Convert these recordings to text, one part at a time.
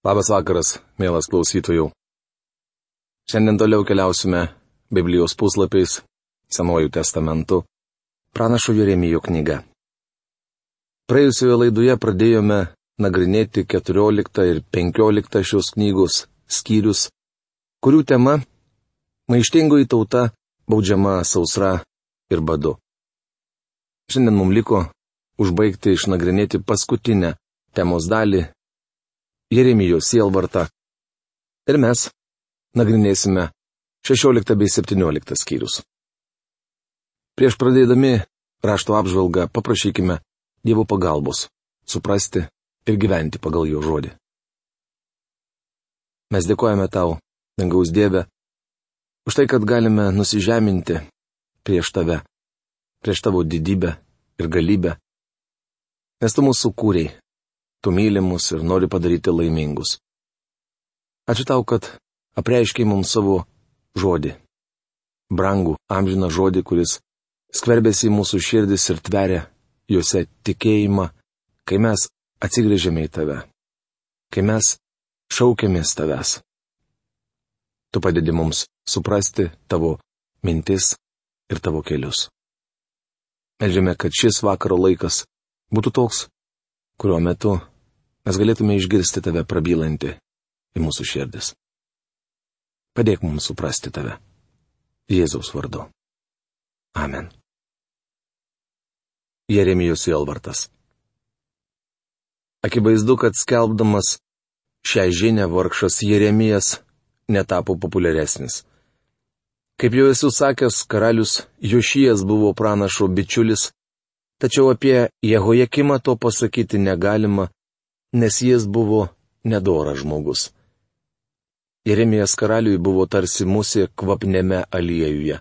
Labas vakaras, mielas klausytojų. Šiandien toliau keliausime Biblijos puslapiais, Senuoju testamentu, pranašo Jeremijo knyga. Praėjusioje laidoje pradėjome nagrinėti 14 ir 15 šios knygos skyrius, kurių tema - maištingoji tauta baudžiama sausra ir badu. Šiandien mums liko užbaigti išnagrinėti paskutinę temos dalį Jeremijos sielvartą. Ir mes nagrinėsime 16 bei 17 skyrius. Prieš pradėdami rašto apžvalgą paprašykime Dievo pagalbos - suprasti ir gyventi pagal jo žodį. Mes dėkojame tau, dangaus Dieve, už tai, kad galime nusižeminti prieš tave, prieš tavo didybę ir galybę, nes tu mūsų kūrėjai tu myli mus ir nori padaryti laimingus. Ačiū tau, kad apreiškiai mums savo žodį. Brangų, amžiną žodį, kuris skverbėsi į mūsų širdis ir tveria juose tikėjimą, kai mes atsigrėžėme į tave. Kai mes šaukėmės tavęs. Tu padedi mums suprasti tavo mintis ir tavo kelius. Meldžiame, kad šis vakaro laikas būtų toks, kurio metu mes galėtume išgirsti tave prabylantį į mūsų širdis. Padėk mums suprasti tave. Jėzaus vardu. Amen. Jeremijos Jelvartas. Akivaizdu, kad skelbdamas šią žinę vargšas Jeremijas netapo populiaresnis. Kaip jau esu sakęs, karalius Jošijas buvo pranašo bičiulis, Tačiau apie Jehojakimą to pasakyti negalima, nes jis buvo nedoras žmogus. Jeremijas karaliui buvo tarsi musė kvapnėme aliejuje.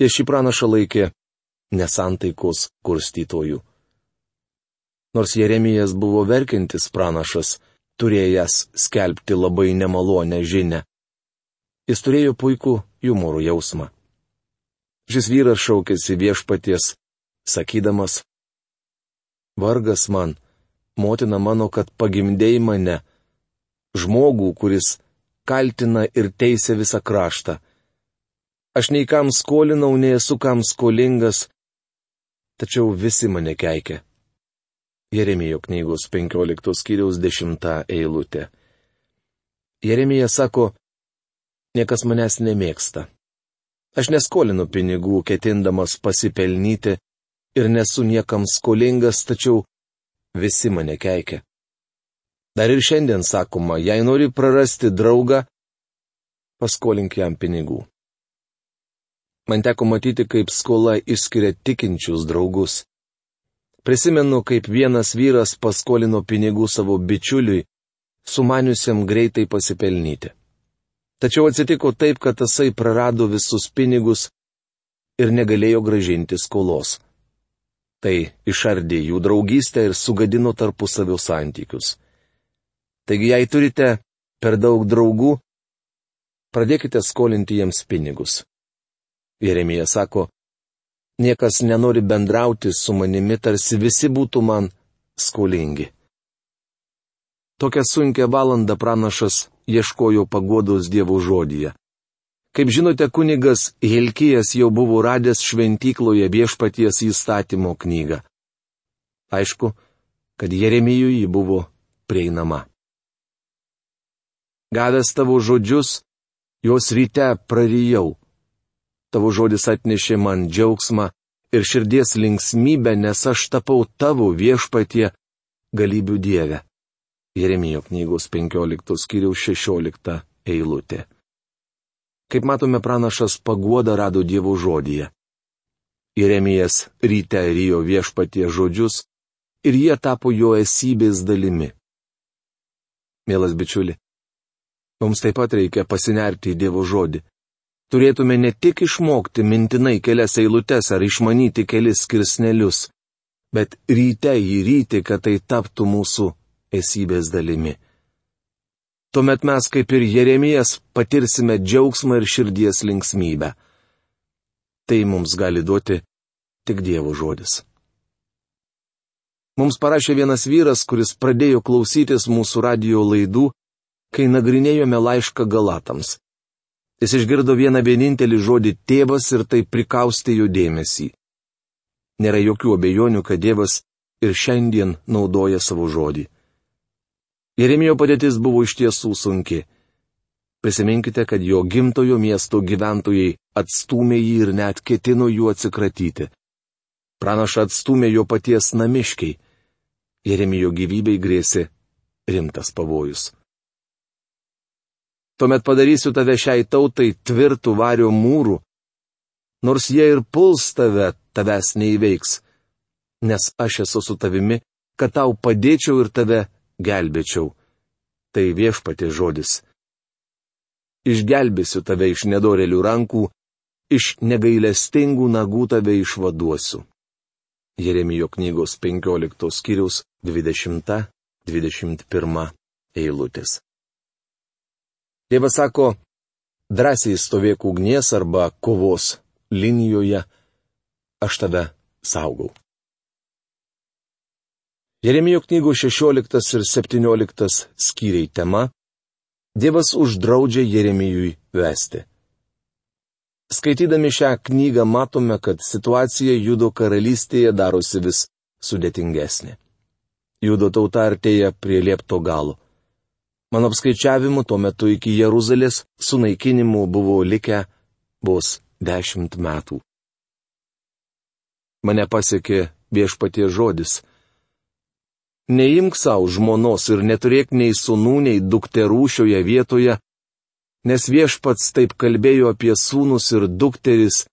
Jie šį pranašą laikė nesantaikos kurstytojų. Nors Jeremijas buvo verkintis pranašas, turėjęs skelbti labai nemalonę žinę. Jis turėjo puikų humoro jausmą. Šis vyras šaukėsi viešpaties sakydamas, Vargas man, motina mano, kad pagimdėjai mane, žmogų, kuris kaltina ir teisė visą kraštą. Aš nei kam skolinau, nei esu kam skolingas, tačiau visi mane keikia. Jeremijo knygos 15 skyriaus 10 eilutė. Jeremija sako, niekas manęs nemėgsta. Aš neskolinu pinigų, ketindamas pasipelnyti, ir nesu niekam skolingas, tačiau visi mane keikia. Dar ir šiandien sakoma, jei nori prarasti draugą, paskolink jam pinigų. Man teko matyti, kaip skola išskiria tikinčius draugus. Prisimenu, kaip vienas vyras paskolino pinigų savo bičiuliui, sumaniusiam greitai pasipelnyti. Tačiau atsitiko taip, kad tasai prarado visus pinigus ir negalėjo gražinti skolos. Tai išardė jų draugystę ir sugadino tarpusavio santykius. Taigi, jei turite per daug draugų, pradėkite skolinti jiems pinigus. Jeremija sako, niekas nenori bendrauti su manimi, tarsi visi būtų man skolingi. Tokią sunkę valandą pranašas ieškojo pagodos Dievo žodyje. Kaip žinote, kunigas Hilkijas jau buvo radęs šventykloje viešpaties įstatymo knygą. Aišku, kad Jeremijui ji buvo prieinama. Gavęs tavo žodžius, juos ryte prarijau. Tavo žodis atnešė man džiaugsmą ir širdies linksmybę, nes aš tapau tavo viešpatie galybių dievę. Jeremijo knygos 15 skiriaus 16 eilutė. Kaip matome, pranašas paguoda rado Dievo žodyje. Jeremijas ryte rijo viešpatie žodžius ir jie tapo jo esybės dalimi. Mielas bičiuli, mums taip pat reikia pasinerti į Dievo žodį. Turėtume ne tik išmokti mintinai kelias eilutes ar išmanyti kelis skirsnelius, bet ryte jį ryti, kad tai taptų mūsų esybės dalimi. Tuomet mes kaip ir Jeremijas patirsime džiaugsmą ir širdies linksmybę. Tai mums gali duoti tik Dievo žodis. Mums parašė vienas vyras, kuris pradėjo klausytis mūsų radio laidų, kai nagrinėjome laišką Galatams. Jis išgirdo vieną vienintelį žodį tėvas ir tai prikaustė jų dėmesį. Nėra jokių abejonių, kad Dievas ir šiandien naudoja savo žodį. Jeremijo padėtis buvo iš tiesų sunki. Prisiminkite, kad jo gimtojo miesto gyventojai atstumė jį ir net ketino jų atsikratyti. Pranaša atstumė jo paties namiškiai. Jeremijo gyvybei grėsė rimtas pavojus. Tuomet padarysiu tave šiai tautai tvirtų vario mūrų, nors jie ir puls tave, tavęs neįveiks, nes aš esu su tavimi, kad tau padėčiau ir tave gelbėčiau. Tai viešpatė žodis. Išgelbėsiu tave iš nedorelių rankų, iš negailestingų nagų tave išvaduosiu. Jeremijo knygos 15 skyriaus 20-21 eilutės. Dievas sako, drąsiai stovėk ugnies arba kovos linijoje, aš tave saugau. Jeremijo knygos 16 ir 17 skyriai tema - Dievas uždraudžia Jeremijui vesti. Skaitydami šią knygą matome, kad situacija Judo karalystėje darosi vis sudėtingesnė. Judo tauta artėja prie liepto galo. Mano apskaičiavimu, tuo metu iki Jeruzalės sunaikinimų buvo likę vos dešimt metų. Mane pasiekė viešpatie žodis. Neimk savo žmonos ir neturėk nei sunų, nei dukterų šioje vietoje, nes viešpats taip kalbėjo apie sūnus ir dukteris,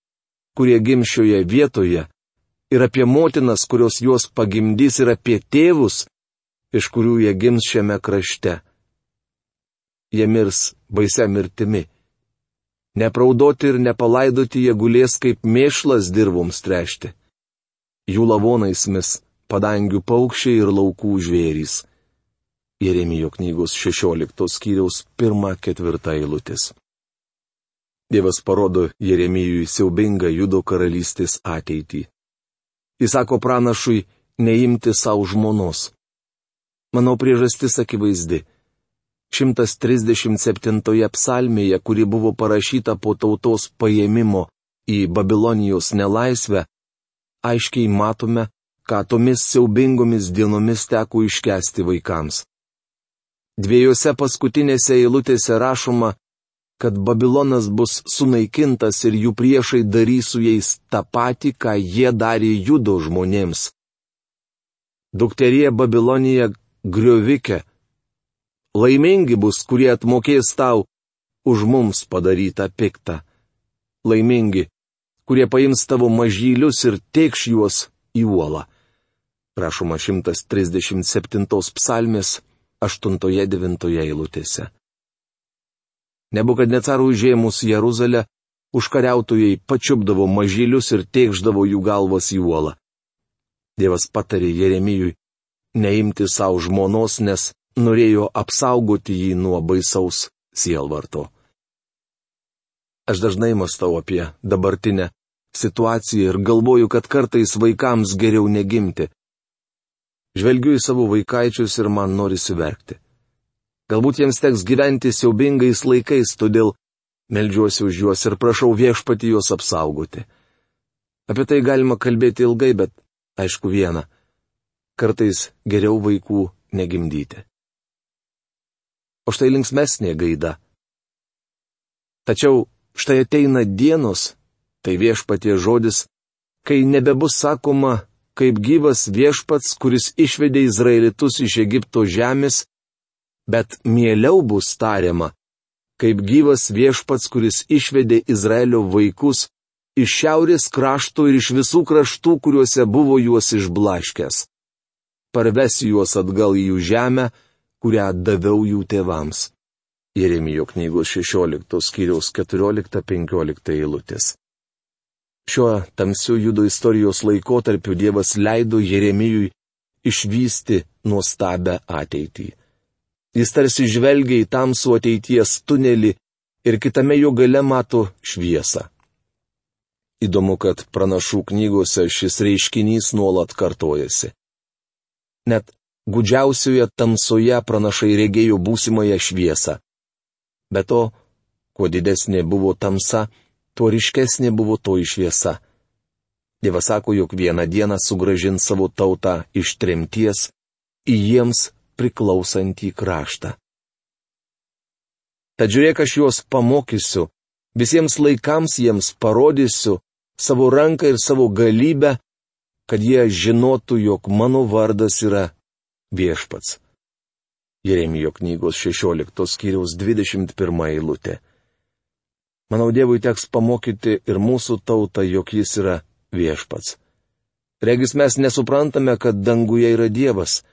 kurie gimšioje vietoje, ir apie motinas, kurios juos pagimdys, ir apie tėvus, iš kurių jie gims šiame krašte. Jie mirs baisia mirtimi. Nepraudoti ir nepalaidoti jie gulės kaip mėšlas dirboms trešti. Jų lavonais mis padangių paukščiai ir laukų žvėrys. Jeremijo knygos 16 skyriaus 1-4 eilutės. Dievas parodo Jeremijui siaubingą judo karalystės ateitį. Jis sako pranašui neimti savo žmonos. Manau priežastis akivaizdi. 137 psalmėje, kuri buvo parašyta po tautos paėmimo į Babilonijos nelaisvę, aiškiai matome, ką tomis siaubingomis dienomis teko iškesti vaikams. Dviejose paskutinėse eilutėse rašoma, kad Babilonas bus sunaikintas ir jų priešai darys su jais tą patį, ką jie darė judo žmonėms. Dukterie Babilonija griovikė. Laimingi bus, kurie atmokės tau už mums padarytą piktą. Laimingi, kurie paims tavo mažylius ir teikš juos į uolą. Prašoma 137 psalmės 8-9 eilutėse. Nebukadnecarų užėmus Jeruzalę, užkariautojai pačiupdavo mažylius ir teikždavo jų galvas į uolą. Dievas patarė Jeremijui neimti savo žmonos, nes norėjo apsaugoti jį nuo baisaus sielvarto. Aš dažnai mastau apie dabartinę situaciją ir galvoju, kad kartais vaikams geriau negimti, Žvelgiu į savo vaikaičius ir man norisi verkti. Galbūt jiems teks gyventi siaubingais laikais, todėl melžiuosi už juos ir prašau viešpati juos apsaugoti. Apie tai galima kalbėti ilgai, bet aišku viena. Kartais geriau vaikų negimdyti. O štai linksmesnė gaida. Tačiau štai ateina dienos, tai viešpatie žodis, kai nebebus sakoma, kaip gyvas viešpats, kuris išvedė Izraelitus iš Egipto žemės, bet mieliau bus tariama, kaip gyvas viešpats, kuris išvedė Izraelio vaikus iš šiaurės krašto ir iš visų kraštų, kuriuose buvo juos išblaškęs. Parvesi juos atgal į jų žemę, kurią daviau jų tėvams. Jeremijo knygos 16 skyriaus 14-15 eilutės. Šiuo tamsiu judo istorijos laikotarpiu Dievas leido Jeremijui išvysti nuostabę ateitį. Jis tarsi žvelgia į tamsų ateities tunelį ir kitame jo gale mato šviesą. Įdomu, kad pranašų knygose šis reiškinys nuolat kartojasi. Net gudžiausioje tamsoje pranašai regėjo būsimąją šviesą. Be to, kuo didesnė buvo tamsa, tuo ryškesnė buvo toji šviesa. Dievas sako, jog vieną dieną sugražins savo tautą iš tremties į jiems priklausantį kraštą. Tad žiūrėk, aš juos pamokysiu, visiems laikams jiems parodysiu savo ranką ir savo galybę, kad jie žinotų, jog mano vardas yra viešpats. Jeremijo knygos 16 skyriaus 21 eilutė. Manau, Dievui teks pamokyti ir mūsų tautą, jog jis yra viešpats. Regis mes nesuprantame, kad danguje yra Dievas.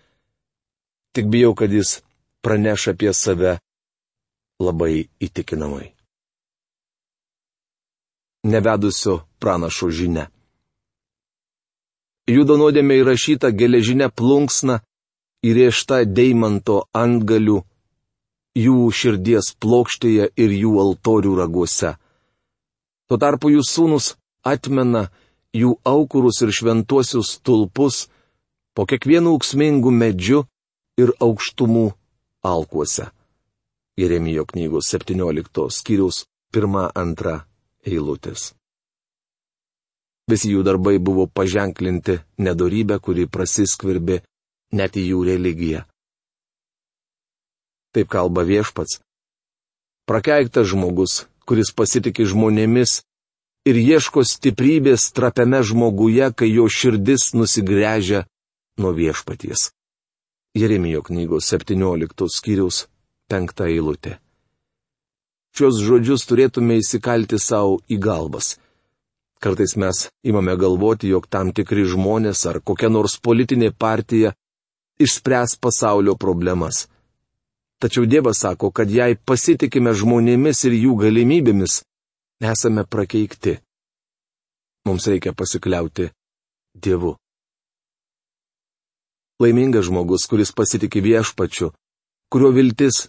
Tik bijau, kad jis praneš apie save labai įtikinamai. Nevedusio pranašo žinia. Judo nuodėmė įrašyta geležinė plunksna, įrėžta deimanto antgalių, jų širdies plokštėje ir jų altorių raguose. Tuo tarpu jų sūnus atmena jų aukurus ir šventuosius tulpus po kiekvienu auksmingu medžiu ir aukštumų alkuose. Jeremijo knygos 17 skyriaus 1-2 eilutės. Visi jų darbai buvo paženklinti nedorybę, kuri prasiskverbė net į jų religiją. Taip kalba viešpats. Prakeiktas žmogus, kuris pasitikė žmonėmis ir ieško stiprybės trapiame žmoguje, kai jo širdis nusigręžia nuo viešpaties. Jeremijo knygos 17 skyriaus penktą eilutę. Šios žodžius turėtume įsikalti savo į galvas. Kartais mes imame galvoti, jog tam tikri žmonės ar kokia nors politinė partija išspręs pasaulio problemas. Tačiau Dievas sako, kad jei pasitikime žmonėmis ir jų galimybėmis, esame prakeikti. Mums reikia pasikliauti Dievu. Laimingas žmogus, kuris pasitikė viešpačiu, kurio viltis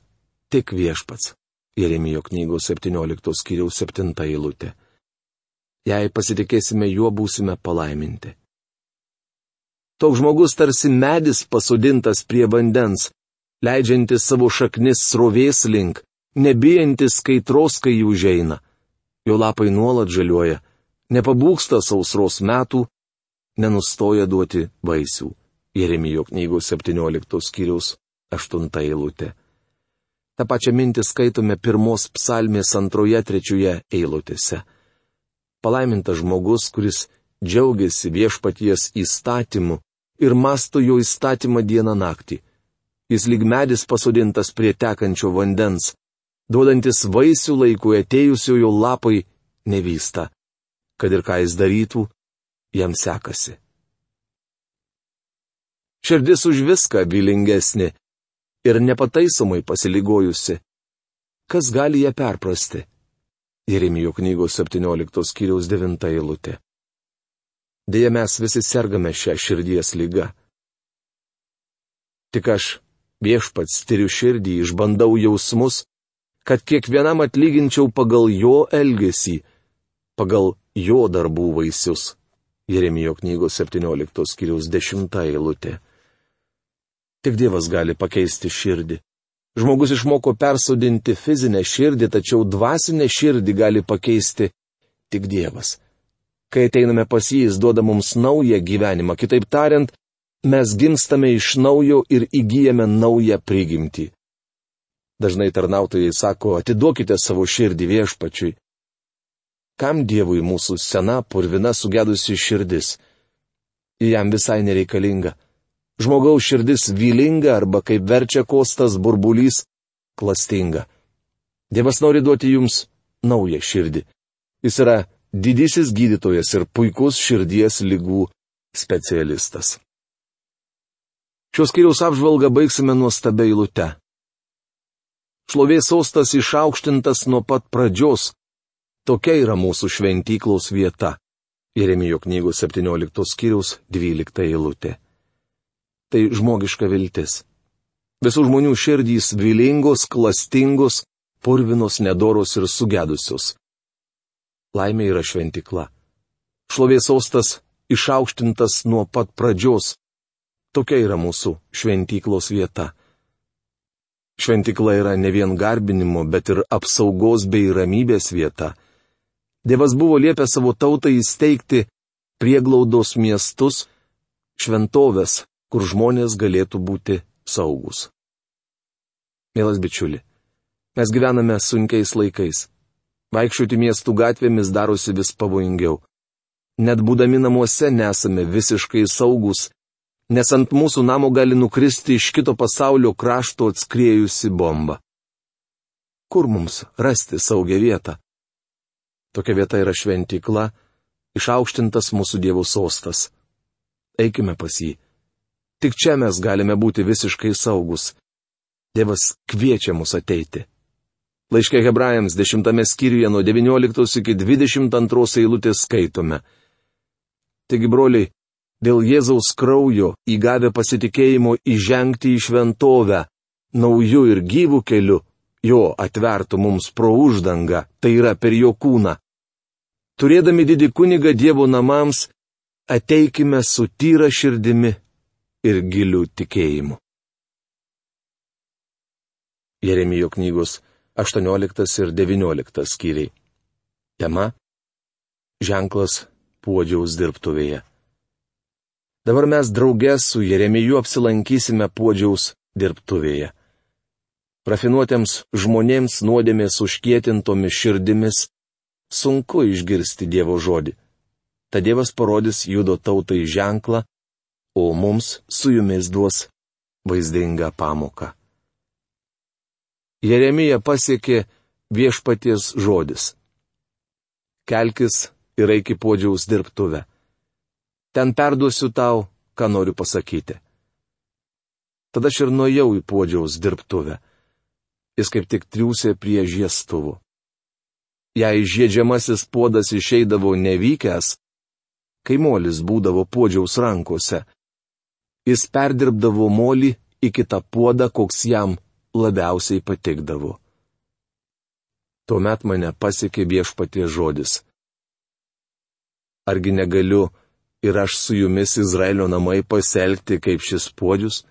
tik viešpats. Jeremijo knygos 17 skyriaus 7 eilutė. Jei pasitikėsime juo, būsime palaiminti. Toks žmogus tarsi medis pasodintas prie vandens, leidžiantis savo šaknis srovės link, nebijantis kaitros, kai jų užeina. Jo lapai nuolat žaliuoja, nepabūksta sausros metų, nenustoja duoti vaisių. Jeremijo knygos 17 skyriaus 8 eilutė. Ta pačia mintį skaitome pirmos psalmės antroje, trečioje eilutėse. Palaimintas žmogus, kuris džiaugiasi viešpaties įstatymu ir masto jo įstatymą dieną naktį. Jis lyg medis pasodintas prie tekančio vandens, duodantis vaisių laikų atėjusiojo lapai nevysta. Kad ir ką jis darytų, jam sekasi. Širdis už viską vilingesnė ir nepataisomai pasiligojusi. Kas gali ją perprasti? Jeremijo knygos 17 skyriaus 9 eilutė. Deja, mes visi sergame šią širdies lygą. Tik aš, viešpats, tyriu širdį, išbandau jausmus, kad kiekvienam atlyginčiau pagal jo elgesį, pagal jo darbų vaisius. Jeremijo knygos 17 skyriaus 10 eilutė. Tik Dievas gali pakeisti širdį. Žmogus išmoko persodinti fizinę širdį, tačiau dvasinę širdį gali pakeisti tik Dievas. Kai ateiname pas jį, jis duoda mums naują gyvenimą, kitaip tariant, mes gimstame iš naujo ir įgyjame naują prigimtį. Dažnai tarnautojai sako, atiduokite savo širdį viešpačiui. Kam Dievui mūsų sena, purvina, sugedusi širdis? Jam visai nereikalinga. Žmogaus širdis vylinga arba kaip verčia kostas burbulys - klastinga. Dievas nori duoti jums naują širdį. Jis yra didysis gydytojas ir puikus širdies lygų specialistas. Šios kiriaus apžvalgą baigsime nuostabia eilute. Šlovės sostas išaukštintas nuo pat pradžios. Tokia yra mūsų šventyklos vieta. Jeremijo knygos 17 skyriaus 12 eilutė tai žmogiška viltis. Visų žmonių širdys vilingos, klastingos, purvinos, nedoros ir sugedusios. Laimė yra šventikla. Šlovės ostas išaukštintas nuo pat pradžios. Tokia yra mūsų šventyklos vieta. Šventikla yra ne vien garbinimo, bet ir apsaugos bei ramybės vieta. Dievas buvo liepęs savo tautai įsteigti prieglaudos miestus, šventovės, kur žmonės galėtų būti saugus. Mielas bičiuli, mes gyvename sunkiais laikais. Vaikščioti miestų gatvėmis darosi vis pavojingiau. Net būdami namuose nesame visiškai saugus, nes ant mūsų namo gali nukristi iš kito pasaulio krašto atskriejusi bomba. Kur mums rasti saugią vietą? Tokia vieta yra šventykla, išaukštintas mūsų dievų sostas. Eikime pas jį. Tik čia mes galime būti visiškai saugus. Dievas kviečia mus ateiti. Laiškė hebrajams 10 skyriuje nuo 19 iki 22 eilutės skaitome. Taigi, broliai, dėl Jėzaus kraujo įgavę pasitikėjimo įžengti į šventovę, naujų ir gyvų kelių, jo atvertų mums pro uždangą, tai yra per jo kūną. Turėdami didį kunigą Dievo namams, ateikime su tyra širdimi ir giliu tikėjimu. Jeremijo knygos 18 ir 19 skyriai. Tema - Ženklas puodžiaus dirbtuvėje. Dabar mes draugės su Jeremiju apsilankysime puodžiaus dirbtuvėje. Rafinuotėms žmonėms nuodėmės užkietintomis širdimis sunku išgirsti Dievo žodį. Ta Dievas parodys judo tautai ženklą, o mums su jumis duos vaizdingą pamoką. Jeremija pasiekė viešpaties žodis. Kelkis ir eik į podžiaus dirbtuvę. Ten perduosiu tau, ką noriu pasakyti. Tada aš ir nuėjau į podžiaus dirbtuvę jis kaip tik triūsė prie žiestuvų. Jei žiedžiamasis puodas išeidavo nevykęs, kai molis būdavo puodžiaus rankose, jis perdirbdavo molį į kitą puodą, koks jam labiausiai patikdavo. Tuomet mane pasiekė viešpatie žodis. Argi negaliu ir aš su jumis Izraelio namai pasielgti kaip šis puodžius?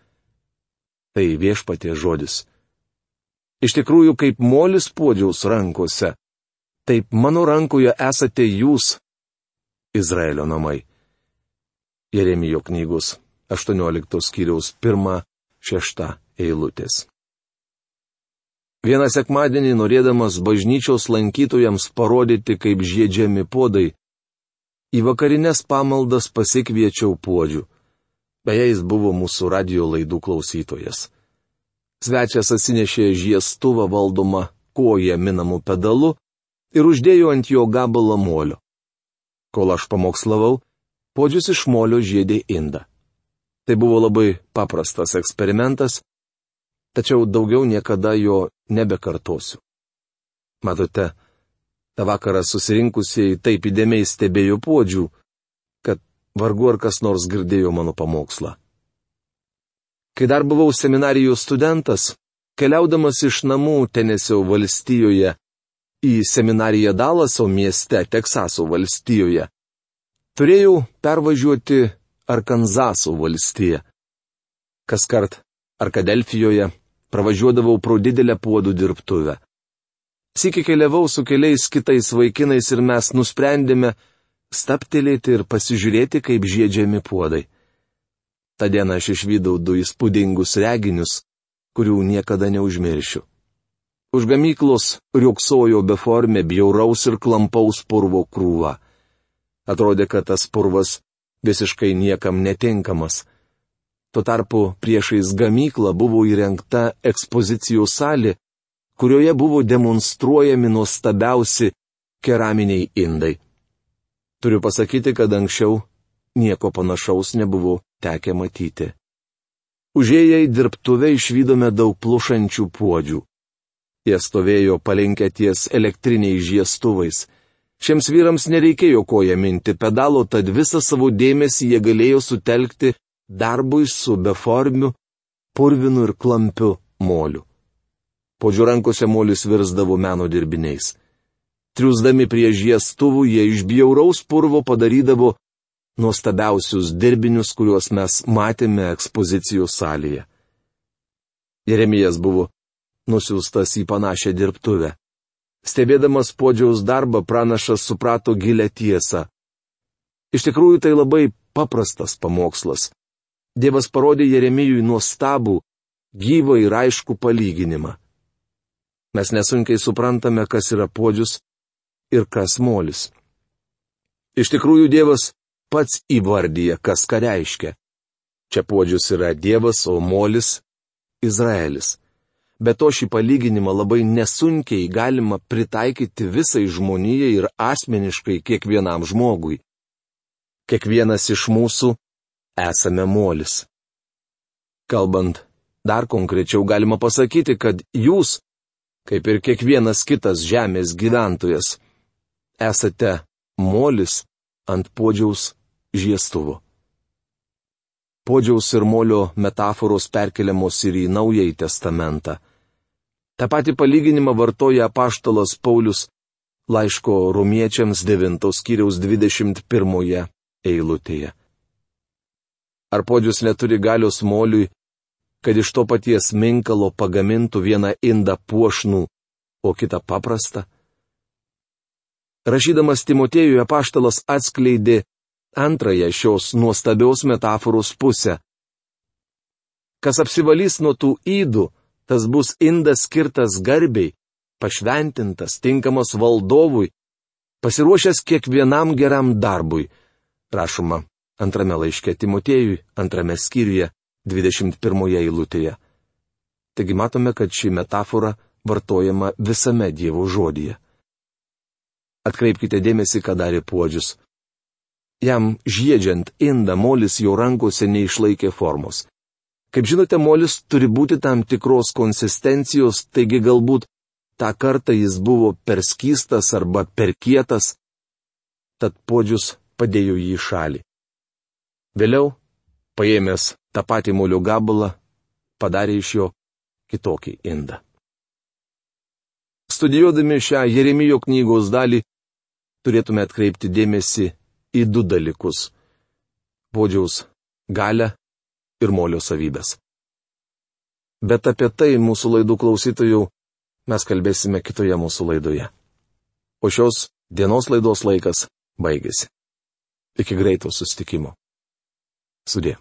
Tai viešpatie žodis. Iš tikrųjų, kaip molis podžiaus rankose, taip mano rankoje esate jūs, Izraelio namai. Jeremijo knygos 18 skyriaus 1-6 eilutės. Vieną sekmadienį, norėdamas bažnyčios lankytojams parodyti, kaip žiedžiami podai, į vakarinės pamaldas pasikviečiau podžių. Beje, jis buvo mūsų radio laidų klausytojas. Svečias atsinešė žiestuvą valdomą koją minamų pedalu ir uždėjo ant jo gabalą molio. Kol aš pamokslavau, podžius iš molio žiedė indą. Tai buvo labai paprastas eksperimentas, tačiau daugiau niekada jo nebekartosiu. Matote, tą vakarą susirinkusieji taip įdėmiai stebėjo podžių, kad vargu ar kas nors girdėjo mano pamokslą. Kai dar buvau seminarijos studentas, keliaudamas iš namų Tenesio valstijoje į seminariją Dalaso mieste Teksaso valstijoje, turėjau pervažiuoti Arkanzaso valstiją. Kaskart Arkadelfijoje pravažiuodavau pro didelę puodų dirbtuvę. Sikį keliavau su keliais kitais vaikinais ir mes nusprendėme staptelėti ir pasižiūrėti, kaip žiedžiami puodai. Ta diena aš išvydau du įspūdingus reginius, kurių niekada neužmiršiu. Už gamyklos riuksojo beformė bjauraus ir klampaus purvo krūva. Atrodė, kad tas purvas visiškai niekam netinkamas. Tuo tarpu priešais gamyklą buvo įrengta ekspozicijų salė, kurioje buvo demonstruojami nuostabiausi keraminiai indai. Turiu pasakyti, kad anksčiau nieko panašaus nebuvo tekę matyti. Užėję į dirbtuvę išvykome daug plušančių puodžių. Jie stovėjo palinkę ties elektriniais žiestuvais. Šiems vyrams nereikėjo koja minti pedalo, tad visą savo dėmesį jie galėjo sutelkti darbui su beformiu, purvinu ir klampiu moliu. Podžių rankose molis virsdavo meno dirbiniais. Triusdami prie žiestuvų jie iš bjauraus purvo padarydavo nuostabiausius dirbinius, kuriuos mes matėme ekspozicijų salėje. Jeremijas buvo nusiųstas į panašią dirbtuvę. Stebėdamas podžiaus darbą, pranašas suprato gilę tiesą. Iš tikrųjų tai labai paprastas pamokslas. Dievas parodė Jeremijui nuostabų, gyvą ir aišku palyginimą. Mes nesunkiai suprantame, kas yra podžius ir kas molis. Iš tikrųjų Dievas pats įvardyja, kas ką reiškia. Čia podžius yra Dievas, o molis - Izraelis. Be to šį palyginimą labai nesunkiai galima pritaikyti visai žmonijai ir asmeniškai kiekvienam žmogui. Kiekvienas iš mūsų esame molis. Kalbant dar konkrečiau galima pasakyti, kad jūs, kaip ir kiekvienas kitas žemės gyventojas, esate molis ant podžiaus žiestuvo. Podžiaus ir molio metaforos perkeliamos ir į Naująjį testamentą. Ta pati palyginimą vartoja apaštalas Paulius laiško romiečiams 9 skyriaus 21 eilutėje. Ar podžius neturi galios moliui, kad iš to paties minkalo pagamintų vieną indą puošnų, o kitą paprastą? Rašydamas Timotėjui apaštalas atskleidė antrąją šios nuostabios metaforos pusę. Kas apsivalys nuo tų įdų, tas bus indas skirtas garbiai, pašventintas, tinkamas valdovui, pasiruošęs kiekvienam geram darbui. Rašoma antrame laiške Timotėjui, antrame skyriuje, 21 eilutėje. Taigi matome, kad ši metafora vartojama visame Dievo žodyje. Atkreipkite dėmesį, ką darė puodžius. Jam žiedžiant indą molis jo rankose neišlaikė formos. Kaip žinote, molis turi būti tam tikros konsistencijos, taigi galbūt tą kartą jis buvo per skystas arba per kietas, tad podžius padėjo jį į šalį. Vėliau, paėmęs tą patį molio gabalą, padarė iš jo kitokį indą. Studijuodami šią Jeremijo knygos dalį, turėtume atkreipti dėmesį į du dalykus - podžiaus galę ir molio savybės. Bet apie tai mūsų laidų klausytojų mes kalbėsime kitoje mūsų laidoje. O šios dienos laidos laikas baigėsi. Iki greito sustikimo. Sudė.